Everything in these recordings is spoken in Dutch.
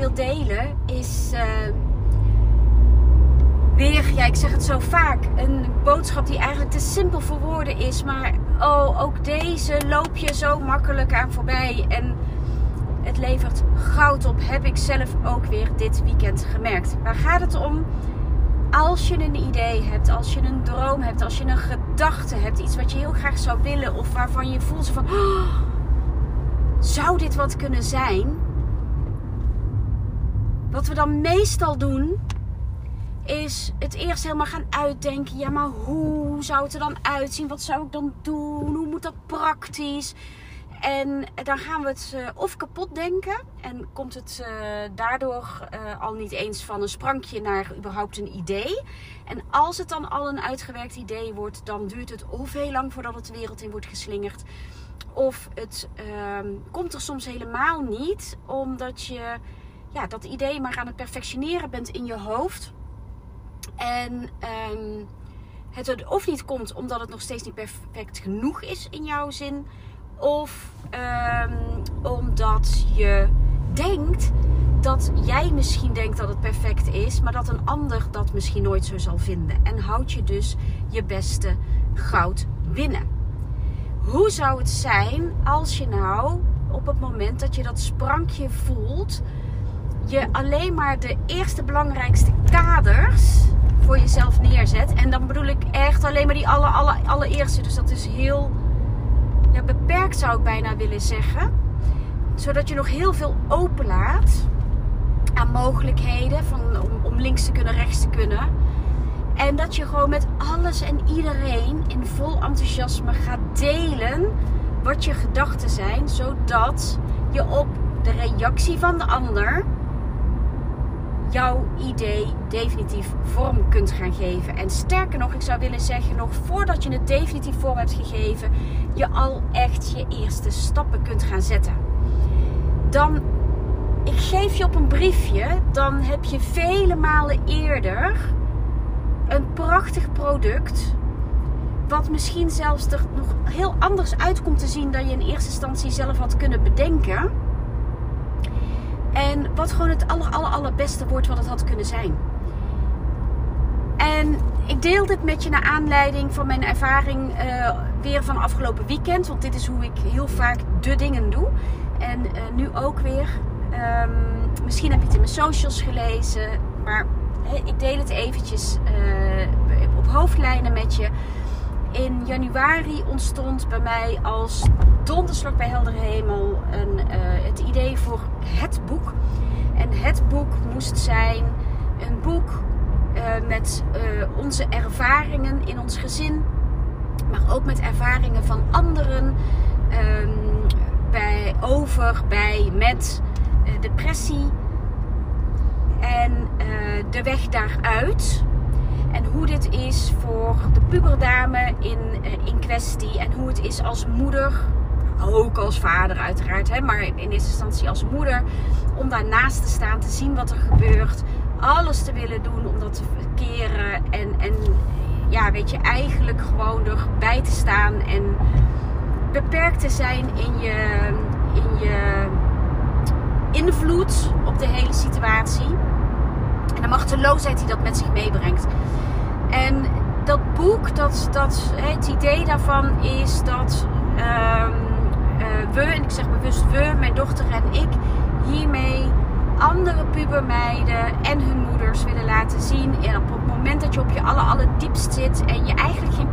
Wil delen is uh, weer, ja, ik zeg het zo vaak, een boodschap die eigenlijk te simpel voor woorden is, maar oh, ook deze loop je zo makkelijk aan voorbij en het levert goud op, heb ik zelf ook weer dit weekend gemerkt. Waar gaat het om? Als je een idee hebt, als je een droom hebt, als je een gedachte hebt, iets wat je heel graag zou willen of waarvan je voelt van, oh, zou dit wat kunnen zijn? Wat we dan meestal doen, is het eerst helemaal gaan uitdenken. Ja, maar hoe zou het er dan uitzien? Wat zou ik dan doen? Hoe moet dat praktisch? En dan gaan we het uh, of kapot denken. En komt het uh, daardoor uh, al niet eens van een sprankje naar überhaupt een idee. En als het dan al een uitgewerkt idee wordt, dan duurt het of heel lang voordat het de wereld in wordt geslingerd. Of het ehm, komt er soms helemaal niet, omdat je ja, dat idee maar aan het perfectioneren bent in je hoofd. En um, het er of niet komt omdat het nog steeds niet perfect genoeg is in jouw zin. Of um, omdat je denkt dat jij misschien denkt dat het perfect is, maar dat een ander dat misschien nooit zo zal vinden. En houd je dus je beste goud binnen. Hoe zou het zijn als je nou op het moment dat je dat sprankje voelt, je alleen maar de eerste belangrijkste kaders voor jezelf neerzet. En dan bedoel ik echt alleen maar die alle, alle, allereerste. Dus dat is heel ja, beperkt zou ik bijna willen zeggen. Zodat je nog heel veel openlaat aan mogelijkheden van, om links te kunnen, rechts te kunnen. En dat je gewoon met alles en iedereen in vol enthousiasme gaat delen wat je gedachten zijn. Zodat je op de reactie van de ander jouw idee definitief vorm kunt gaan geven. En sterker nog, ik zou willen zeggen, nog voordat je het definitief vorm hebt gegeven, je al echt je eerste stappen kunt gaan zetten. Dan, ik geef je op een briefje, dan heb je vele malen eerder een prachtig product. Wat misschien zelfs er nog heel anders uit komt te zien dan je in eerste instantie zelf had kunnen bedenken en wat gewoon het aller, aller, allerbeste wordt wat het had kunnen zijn. En ik deel dit met je naar aanleiding van mijn ervaring uh, weer van afgelopen weekend. Want dit is hoe ik heel vaak de dingen doe. En uh, nu ook weer. Um, misschien heb je het in mijn socials gelezen. Maar ik deel het eventjes uh, op hoofdlijnen met je. In januari ontstond bij mij als donderslag bij heldere hemel een, uh, het idee voor het boek. En het boek moest zijn een boek uh, met uh, onze ervaringen in ons gezin, maar ook met ervaringen van anderen um, bij, over, bij, met depressie en de weg daaruit. En hoe dit is voor de puberdame in, in kwestie. En hoe het is als moeder ook als vader uiteraard, hè, maar in eerste instantie als moeder. Om daarnaast te staan, te zien wat er gebeurt. Alles te willen doen om dat te verkeren. En, en ja, weet je, eigenlijk gewoon erbij te staan. En beperkt te zijn in je, in je invloed op de hele situatie. En de machteloosheid die dat met zich meebrengt. En dat boek, dat, dat, het idee daarvan is dat... Um, we, en ik zeg bewust we, mijn dochter en ik, hiermee andere pubermeiden en hun moeders willen laten zien. En op het moment dat je op je aller, allerdiepst zit en je eigenlijk geen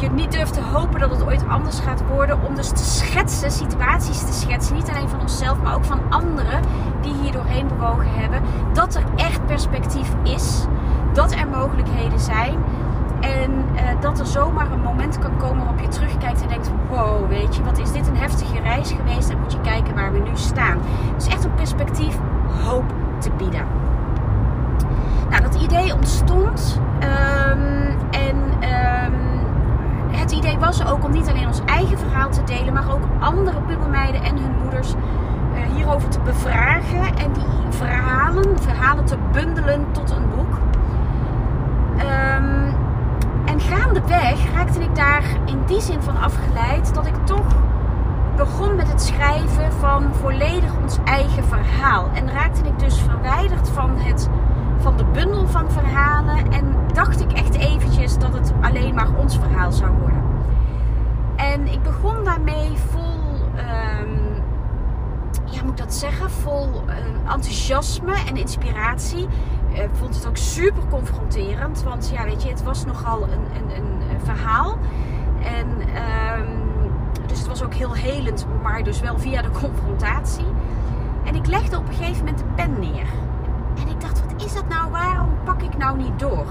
je niet durft te hopen dat het ooit anders gaat worden. Om dus te schetsen, situaties te schetsen. Niet alleen van onszelf, maar ook van anderen die hier doorheen bewogen hebben. Dat er echt perspectief is. Dat er mogelijkheden zijn. En uh, dat er zomaar een moment kan komen waarop je terugkijkt en denkt: wow, weet je, wat is dit een heftige reis is geweest en moet je kijken waar we nu staan. Dus echt een perspectief hoop te bieden. Nou, dat idee ontstond ehm, was ook om niet alleen ons eigen verhaal te delen, maar ook andere pubermeiden en hun moeders uh, hierover te bevragen en die verhalen, verhalen te bundelen tot een boek. Um, en gaandeweg raakte ik daar in die zin van afgeleid dat ik toch begon met het schrijven van volledig ons eigen verhaal. En raakte ik dus verwijderd van, het, van de bundel van verhalen. En dacht ik echt eventjes dat het alleen maar ons verhaal zou worden. En ik begon daarmee vol, um, ja moet ik dat zeggen, vol uh, enthousiasme en inspiratie. Ik uh, vond het ook super confronterend. Want ja, weet je, het was nogal een, een, een verhaal. En um, dus het was ook heel helend, maar dus wel via de confrontatie. En ik legde op een gegeven moment de pen neer. En ik dacht, wat is dat nou? Waarom pak ik nou niet door?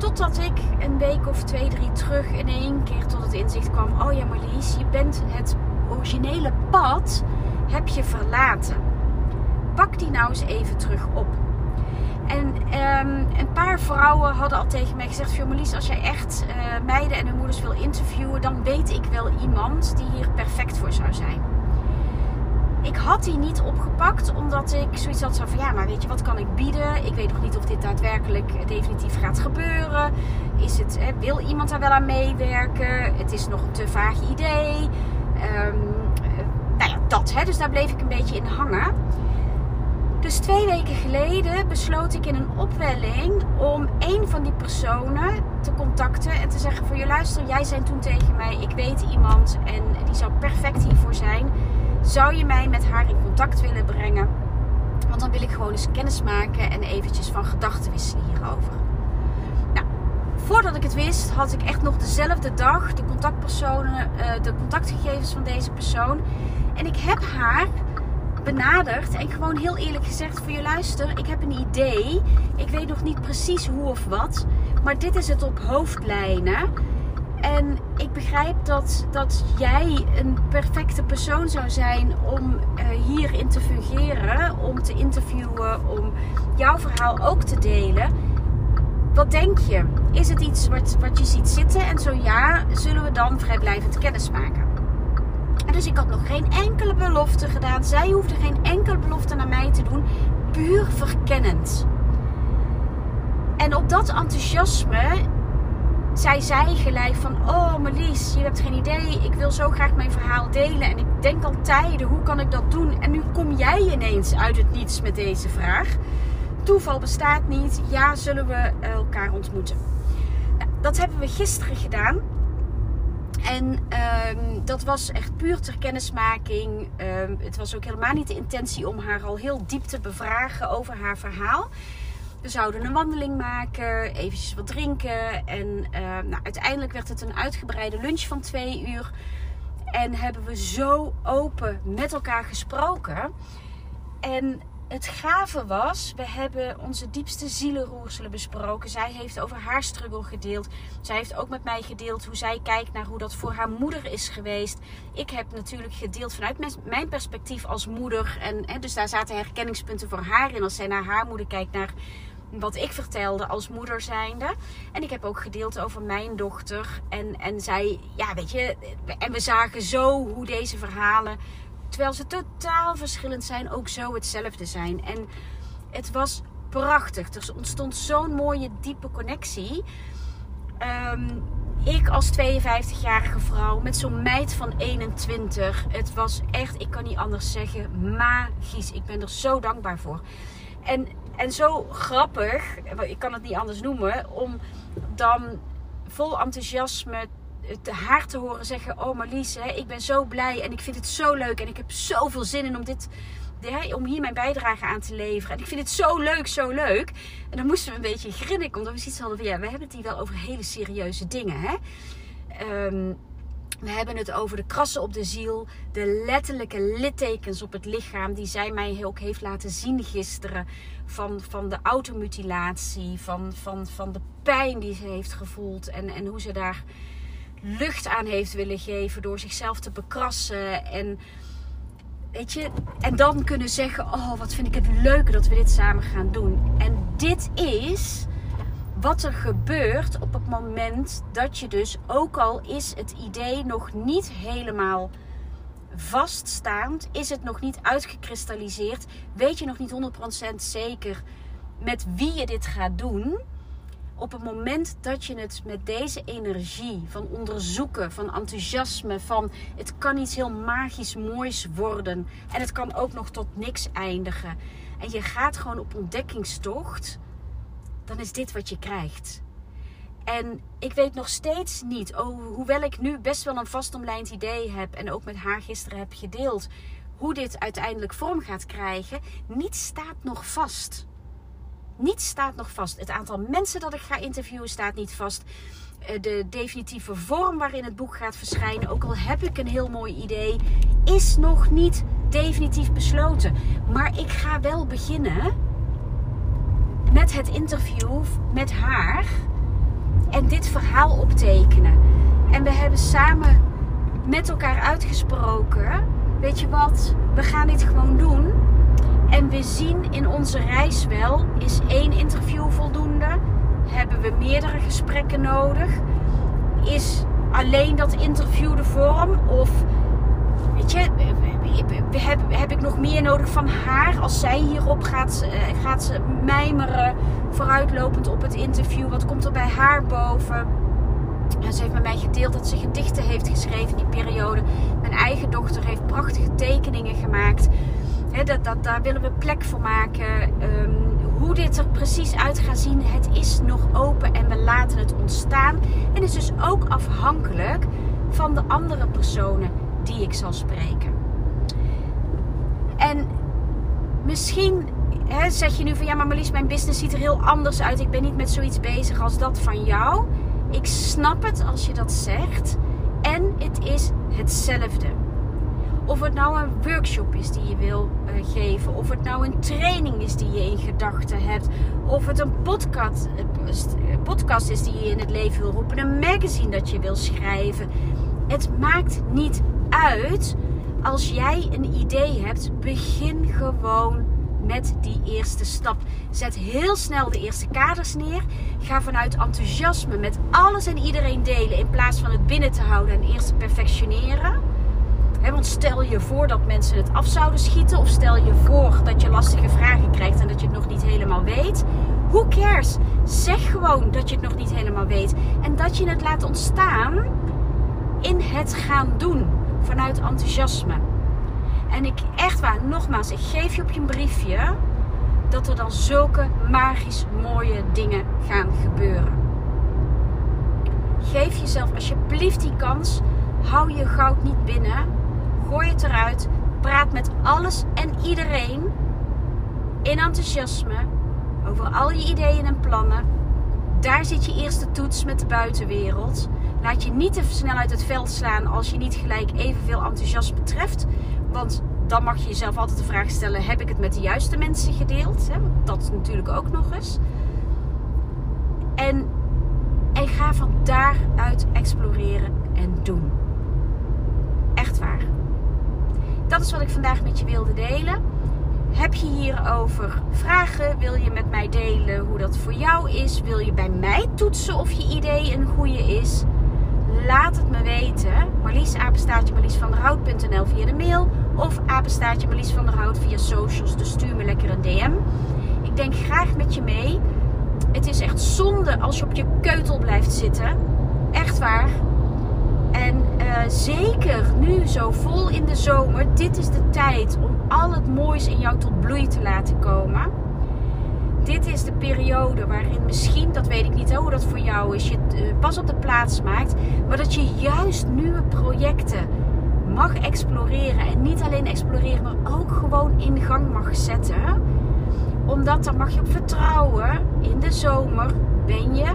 Totdat ik een week of twee, drie terug in één keer tot het inzicht kwam. Oh ja, Marlies, je bent het originele pad, heb je verlaten. Pak die nou eens even terug op. En um, een paar vrouwen hadden al tegen mij gezegd: Marlies, als jij echt uh, meiden en hun moeders wil interviewen, dan weet ik wel iemand die hier perfect voor zou zijn. Ik had die niet opgepakt omdat ik zoiets had van ja, maar weet je, wat kan ik bieden? Ik weet nog niet of dit daadwerkelijk definitief gaat gebeuren. Is het, hè, wil iemand daar wel aan meewerken? Het is nog een te vaag idee. Um, nou ja, dat. Hè, dus daar bleef ik een beetje in hangen. Dus twee weken geleden besloot ik in een opwelling om een van die personen te contacten en te zeggen voor je luister, jij zei toen tegen mij, ik weet iemand en die zou perfect hiervoor zijn. Zou je mij met haar in contact willen brengen? Want dan wil ik gewoon eens kennis maken en eventjes van gedachten wisselen hierover. Nou, voordat ik het wist, had ik echt nog dezelfde dag de contactpersonen, de contactgegevens van deze persoon. En ik heb haar benaderd en gewoon heel eerlijk gezegd voor je luister, ik heb een idee. Ik weet nog niet precies hoe of wat, maar dit is het op hoofdlijnen. En ik begrijp dat, dat jij een perfecte persoon zou zijn om uh, hierin te fungeren, om te interviewen, om jouw verhaal ook te delen. Wat denk je? Is het iets wat, wat je ziet zitten? En zo ja, zullen we dan vrijblijvend kennis maken? dus ik had nog geen enkele belofte gedaan. Zij hoefde geen enkele belofte naar mij te doen. Puur verkennend. En op dat enthousiasme zei zij gelijk van... Oh Marlies, je hebt geen idee. Ik wil zo graag mijn verhaal delen. En ik denk al tijden, hoe kan ik dat doen? En nu kom jij ineens uit het niets met deze vraag. Toeval bestaat niet. Ja, zullen we elkaar ontmoeten? Nou, dat hebben we gisteren gedaan. En um, dat was echt puur ter kennismaking. Um, het was ook helemaal niet de intentie om haar al heel diep te bevragen over haar verhaal. We zouden een wandeling maken, eventjes wat drinken. En uh, nou, uiteindelijk werd het een uitgebreide lunch van twee uur. En hebben we zo open met elkaar gesproken. En het gave was, we hebben onze diepste zielenroerselen besproken. Zij heeft over haar struggle gedeeld. Zij heeft ook met mij gedeeld hoe zij kijkt naar hoe dat voor haar moeder is geweest. Ik heb natuurlijk gedeeld vanuit mijn perspectief als moeder. En dus daar zaten herkenningspunten voor haar in. Als zij naar haar moeder kijkt, naar wat ik vertelde als moeder zijnde. En ik heb ook gedeeld over mijn dochter. En, en zij, ja weet je, en we zagen zo hoe deze verhalen terwijl ze totaal verschillend zijn, ook zo hetzelfde zijn. En het was prachtig. Er ontstond zo'n mooie, diepe connectie. Um, ik als 52-jarige vrouw met zo'n meid van 21. Het was echt, ik kan niet anders zeggen, magisch. Ik ben er zo dankbaar voor. En, en zo grappig, ik kan het niet anders noemen, om dan vol enthousiasme haar te horen zeggen: Oh Marlies, ik ben zo blij en ik vind het zo leuk en ik heb zoveel zin in om dit. om hier mijn bijdrage aan te leveren. En ik vind het zo leuk, zo leuk. En dan moesten we een beetje grinniken, omdat we zoiets hadden van ja, we hebben het hier wel over hele serieuze dingen. Hè? Um, we hebben het over de krassen op de ziel, de letterlijke littekens op het lichaam die zij mij ook heeft laten zien gisteren. Van, van de automutilatie, van, van, van de pijn die ze heeft gevoeld en, en hoe ze daar lucht aan heeft willen geven door zichzelf te bekrassen. En, weet je, en dan kunnen zeggen: Oh, wat vind ik het leuk dat we dit samen gaan doen. En dit is wat er gebeurt op het moment dat je dus, ook al is het idee nog niet helemaal vaststaand, is het nog niet uitgekristalliseerd, weet je nog niet 100% zeker met wie je dit gaat doen. Op het moment dat je het met deze energie van onderzoeken, van enthousiasme, van het kan iets heel magisch moois worden en het kan ook nog tot niks eindigen. En je gaat gewoon op ontdekkingstocht, dan is dit wat je krijgt. En ik weet nog steeds niet, oh, hoewel ik nu best wel een vastomlijnd idee heb en ook met haar gisteren heb gedeeld, hoe dit uiteindelijk vorm gaat krijgen, niets staat nog vast. Niets staat nog vast. Het aantal mensen dat ik ga interviewen staat niet vast. Eh, de definitieve vorm waarin het boek gaat verschijnen, ook al heb ik een heel mooi idee, is nog niet definitief besloten. Maar ik ga wel beginnen met het interview met haar en dit verhaal optekenen. En we hebben samen met elkaar uitgesproken: weet je wat, we gaan dit gewoon doen. En we zien in onze reis wel: is één interview voldoende? Hebben we meerdere gesprekken nodig? Is alleen dat interview de vorm? Of weet je, heb, heb nog meer nodig van haar als zij hierop gaat, eh, gaat mijmeren, vooruitlopend op het interview? Wat komt er bij haar boven? En ze heeft met mij gedeeld dat ze gedichten heeft geschreven in die periode. Mijn eigen dochter heeft prachtige tekeningen gemaakt. dat, dat, daar willen we plek voor maken. Ehm, hoe dit er precies uit gaat zien, het is nog open en we laten het ontstaan. En is dus ook afhankelijk van de andere personen die ik zal spreken. En misschien hè, zeg je nu van ja, maar Marlies, mijn business ziet er heel anders uit. Ik ben niet met zoiets bezig als dat van jou. Ik snap het als je dat zegt. En het is hetzelfde. Of het nou een workshop is die je wil uh, geven. Of het nou een training is die je in gedachten hebt. Of het een podcast, uh, podcast is die je in het leven wil roepen. Een magazine dat je wil schrijven. Het maakt niet uit. Als jij een idee hebt, begin gewoon met die eerste stap. Zet heel snel de eerste kaders neer. Ga vanuit enthousiasme met alles en iedereen delen in plaats van het binnen te houden en eerst te perfectioneren. want stel je voor dat mensen het af zouden schieten, of stel je voor dat je lastige vragen krijgt en dat je het nog niet helemaal weet. Who cares? Zeg gewoon dat je het nog niet helemaal weet en dat je het laat ontstaan in het gaan doen vanuit enthousiasme. En ik, echt waar, nogmaals, ik geef je op je briefje dat er dan zulke magisch mooie dingen gaan gebeuren. Geef jezelf alsjeblieft die kans. Hou je goud niet binnen. Gooi het eruit. Praat met alles en iedereen in enthousiasme over al je ideeën en plannen. Daar zit je eerste toets met de buitenwereld. Laat je niet te snel uit het veld slaan als je niet gelijk evenveel enthousiasme treft. Want dan mag je jezelf altijd de vraag stellen: heb ik het met de juiste mensen gedeeld? Dat natuurlijk ook nog eens. En, en ga van daaruit exploreren en doen. Echt waar. Dat is wat ik vandaag met je wilde delen. Heb je hierover vragen? Wil je met mij delen hoe dat voor jou is? Wil je bij mij toetsen of je idee een goede is? Laat het me weten. Marlies, apenstaartje Marlies van der Hout.nl via de mail. Of apenstaartje Marlies van der Hout via socials. Dus stuur me lekker een DM. Ik denk graag met je mee. Het is echt zonde als je op je keutel blijft zitten. Echt waar. En uh, zeker nu zo vol in de zomer. Dit is de tijd om al het moois in jou tot bloei te laten komen dit is de periode waarin misschien, dat voor jou is, je uh, pas op de plaats maakt. Maar dat je juist nieuwe projecten mag exploreren. En niet alleen exploreren, maar ook gewoon in gang mag zetten. Omdat daar mag je op vertrouwen. In de zomer ben je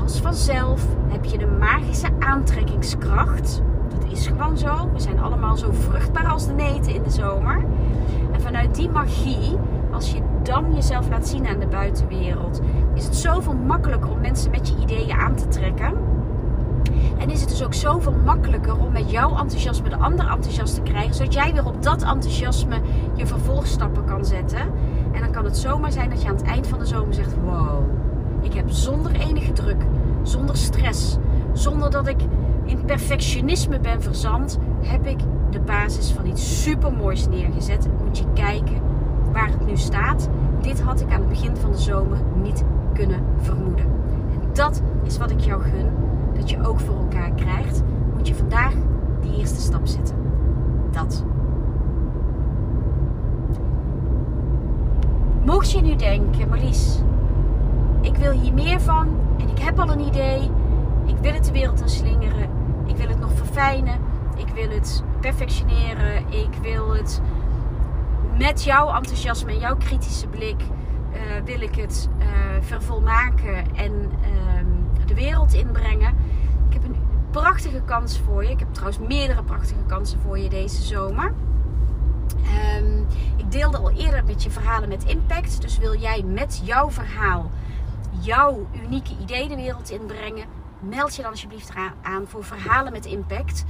als vanzelf, heb je de magische aantrekkingskracht. Dat is gewoon zo. We zijn allemaal zo vruchtbaar als de neten in de zomer. En vanuit die magie, als je dan jezelf laat zien aan de buitenwereld, is het zoveel makkelijker om mensen met je ideeën aan te trekken. En is het dus ook zoveel makkelijker om met jouw enthousiasme de ander enthousiast te krijgen. Zodat jij weer op dat enthousiasme je vervolgstappen kan zetten. En dan kan het zomaar zijn dat je aan het eind van de zomer zegt: Wow, ik heb zonder enige druk, zonder stress, zonder dat ik in perfectionisme ben verzand, heb ik de basis van iets supermoois neergezet. Moet je kijken waar het nu staat. Dit had ik aan het begin van de zomer niet kunnen vermoeden. En dat is wat ik jou gun. Dat je ook voor elkaar krijgt. Moet je vandaag die eerste stap zetten. Dat. Mocht je nu denken, Marlies, ik wil hier meer van en ik heb al een idee. Ik wil het de wereld in slingeren. Ik wil het nog verfijnen. Ik wil het perfectioneren. Ik wil het met jouw enthousiasme en jouw kritische blik uh, wil ik het uh, vervolmaken en uh, de wereld inbrengen. Ik heb een prachtige kans voor je. Ik heb trouwens meerdere prachtige kansen voor je deze zomer. Um, ik deelde al eerder met je verhalen met impact. Dus wil jij met jouw verhaal jouw unieke idee de wereld inbrengen? Meld je dan alsjeblieft aan voor verhalen met impact.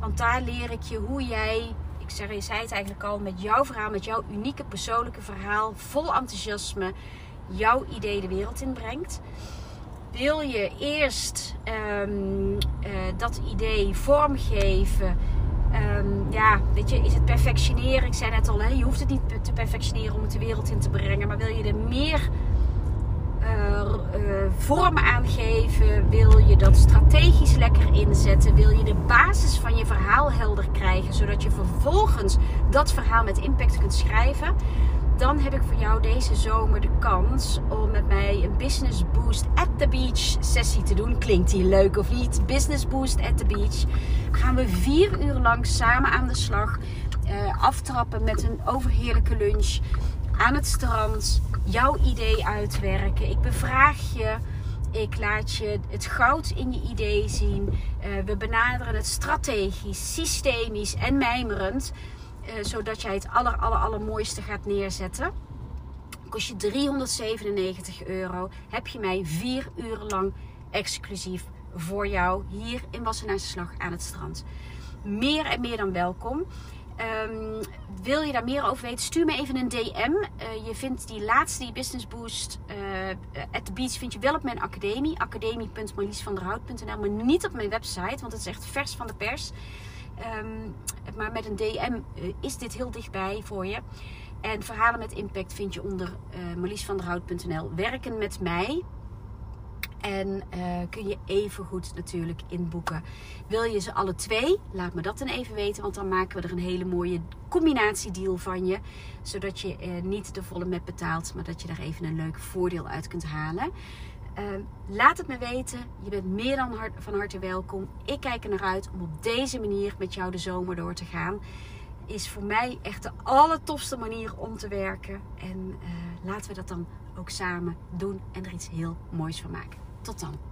Want daar leer ik je hoe jij ik zeg, je zei het eigenlijk al, met jouw verhaal, met jouw unieke persoonlijke verhaal, vol enthousiasme, jouw idee de wereld inbrengt. Wil je eerst um, uh, dat idee vormgeven? Um, ja, weet je, is het perfectioneren? Ik zei net al, hè, je hoeft het niet te perfectioneren om het de wereld in te brengen. Maar wil je er meer uh, vorm aangeven? Wil je dat strategisch lekker inzetten? Wil je de basis van je verhaal helder krijgen, zodat je vervolgens dat verhaal met impact kunt schrijven? Dan heb ik voor jou deze zomer de kans om met mij een Business Boost at the Beach sessie te doen. Klinkt die leuk of niet? Business Boost at the Beach. Gaan we vier uur lang samen aan de slag. Uh, aftrappen met een overheerlijke lunch aan het strand jouw idee uitwerken. Ik bevraag je. Ik laat je het goud in je idee zien. Uh, we benaderen het strategisch, systemisch en mijmerend. Uh, zodat jij het aller, aller, allermooiste gaat neerzetten. Kost je 397 euro. Heb je mij vier uur lang exclusief voor jou hier in Wassenaarse aan het strand. Meer en meer dan welkom. Um, wil je daar meer over weten? Stuur me even een DM. Uh, je vindt die laatste, die Business Boost uh, at the Beach, vind je wel op mijn academie. academie.marliesvanderhout.nl Maar niet op mijn website, want het is echt vers van de pers. Um, maar met een DM uh, is dit heel dichtbij voor je. En verhalen met impact vind je onder uh, marliesvanderhout.nl. Werken met mij en uh, kun je even goed natuurlijk inboeken. Wil je ze alle twee? Laat me dat dan even weten. Want dan maken we er een hele mooie combinatiedeal van je. Zodat je uh, niet de volle map betaalt. Maar dat je daar even een leuk voordeel uit kunt halen. Uh, laat het me weten. Je bent meer dan van harte welkom. Ik kijk er naar uit om op deze manier met jou de zomer door te gaan. Is voor mij echt de allertofste manier om te werken. En laten we dat dan ook samen doen en er iets heel moois van maken. Tot dan.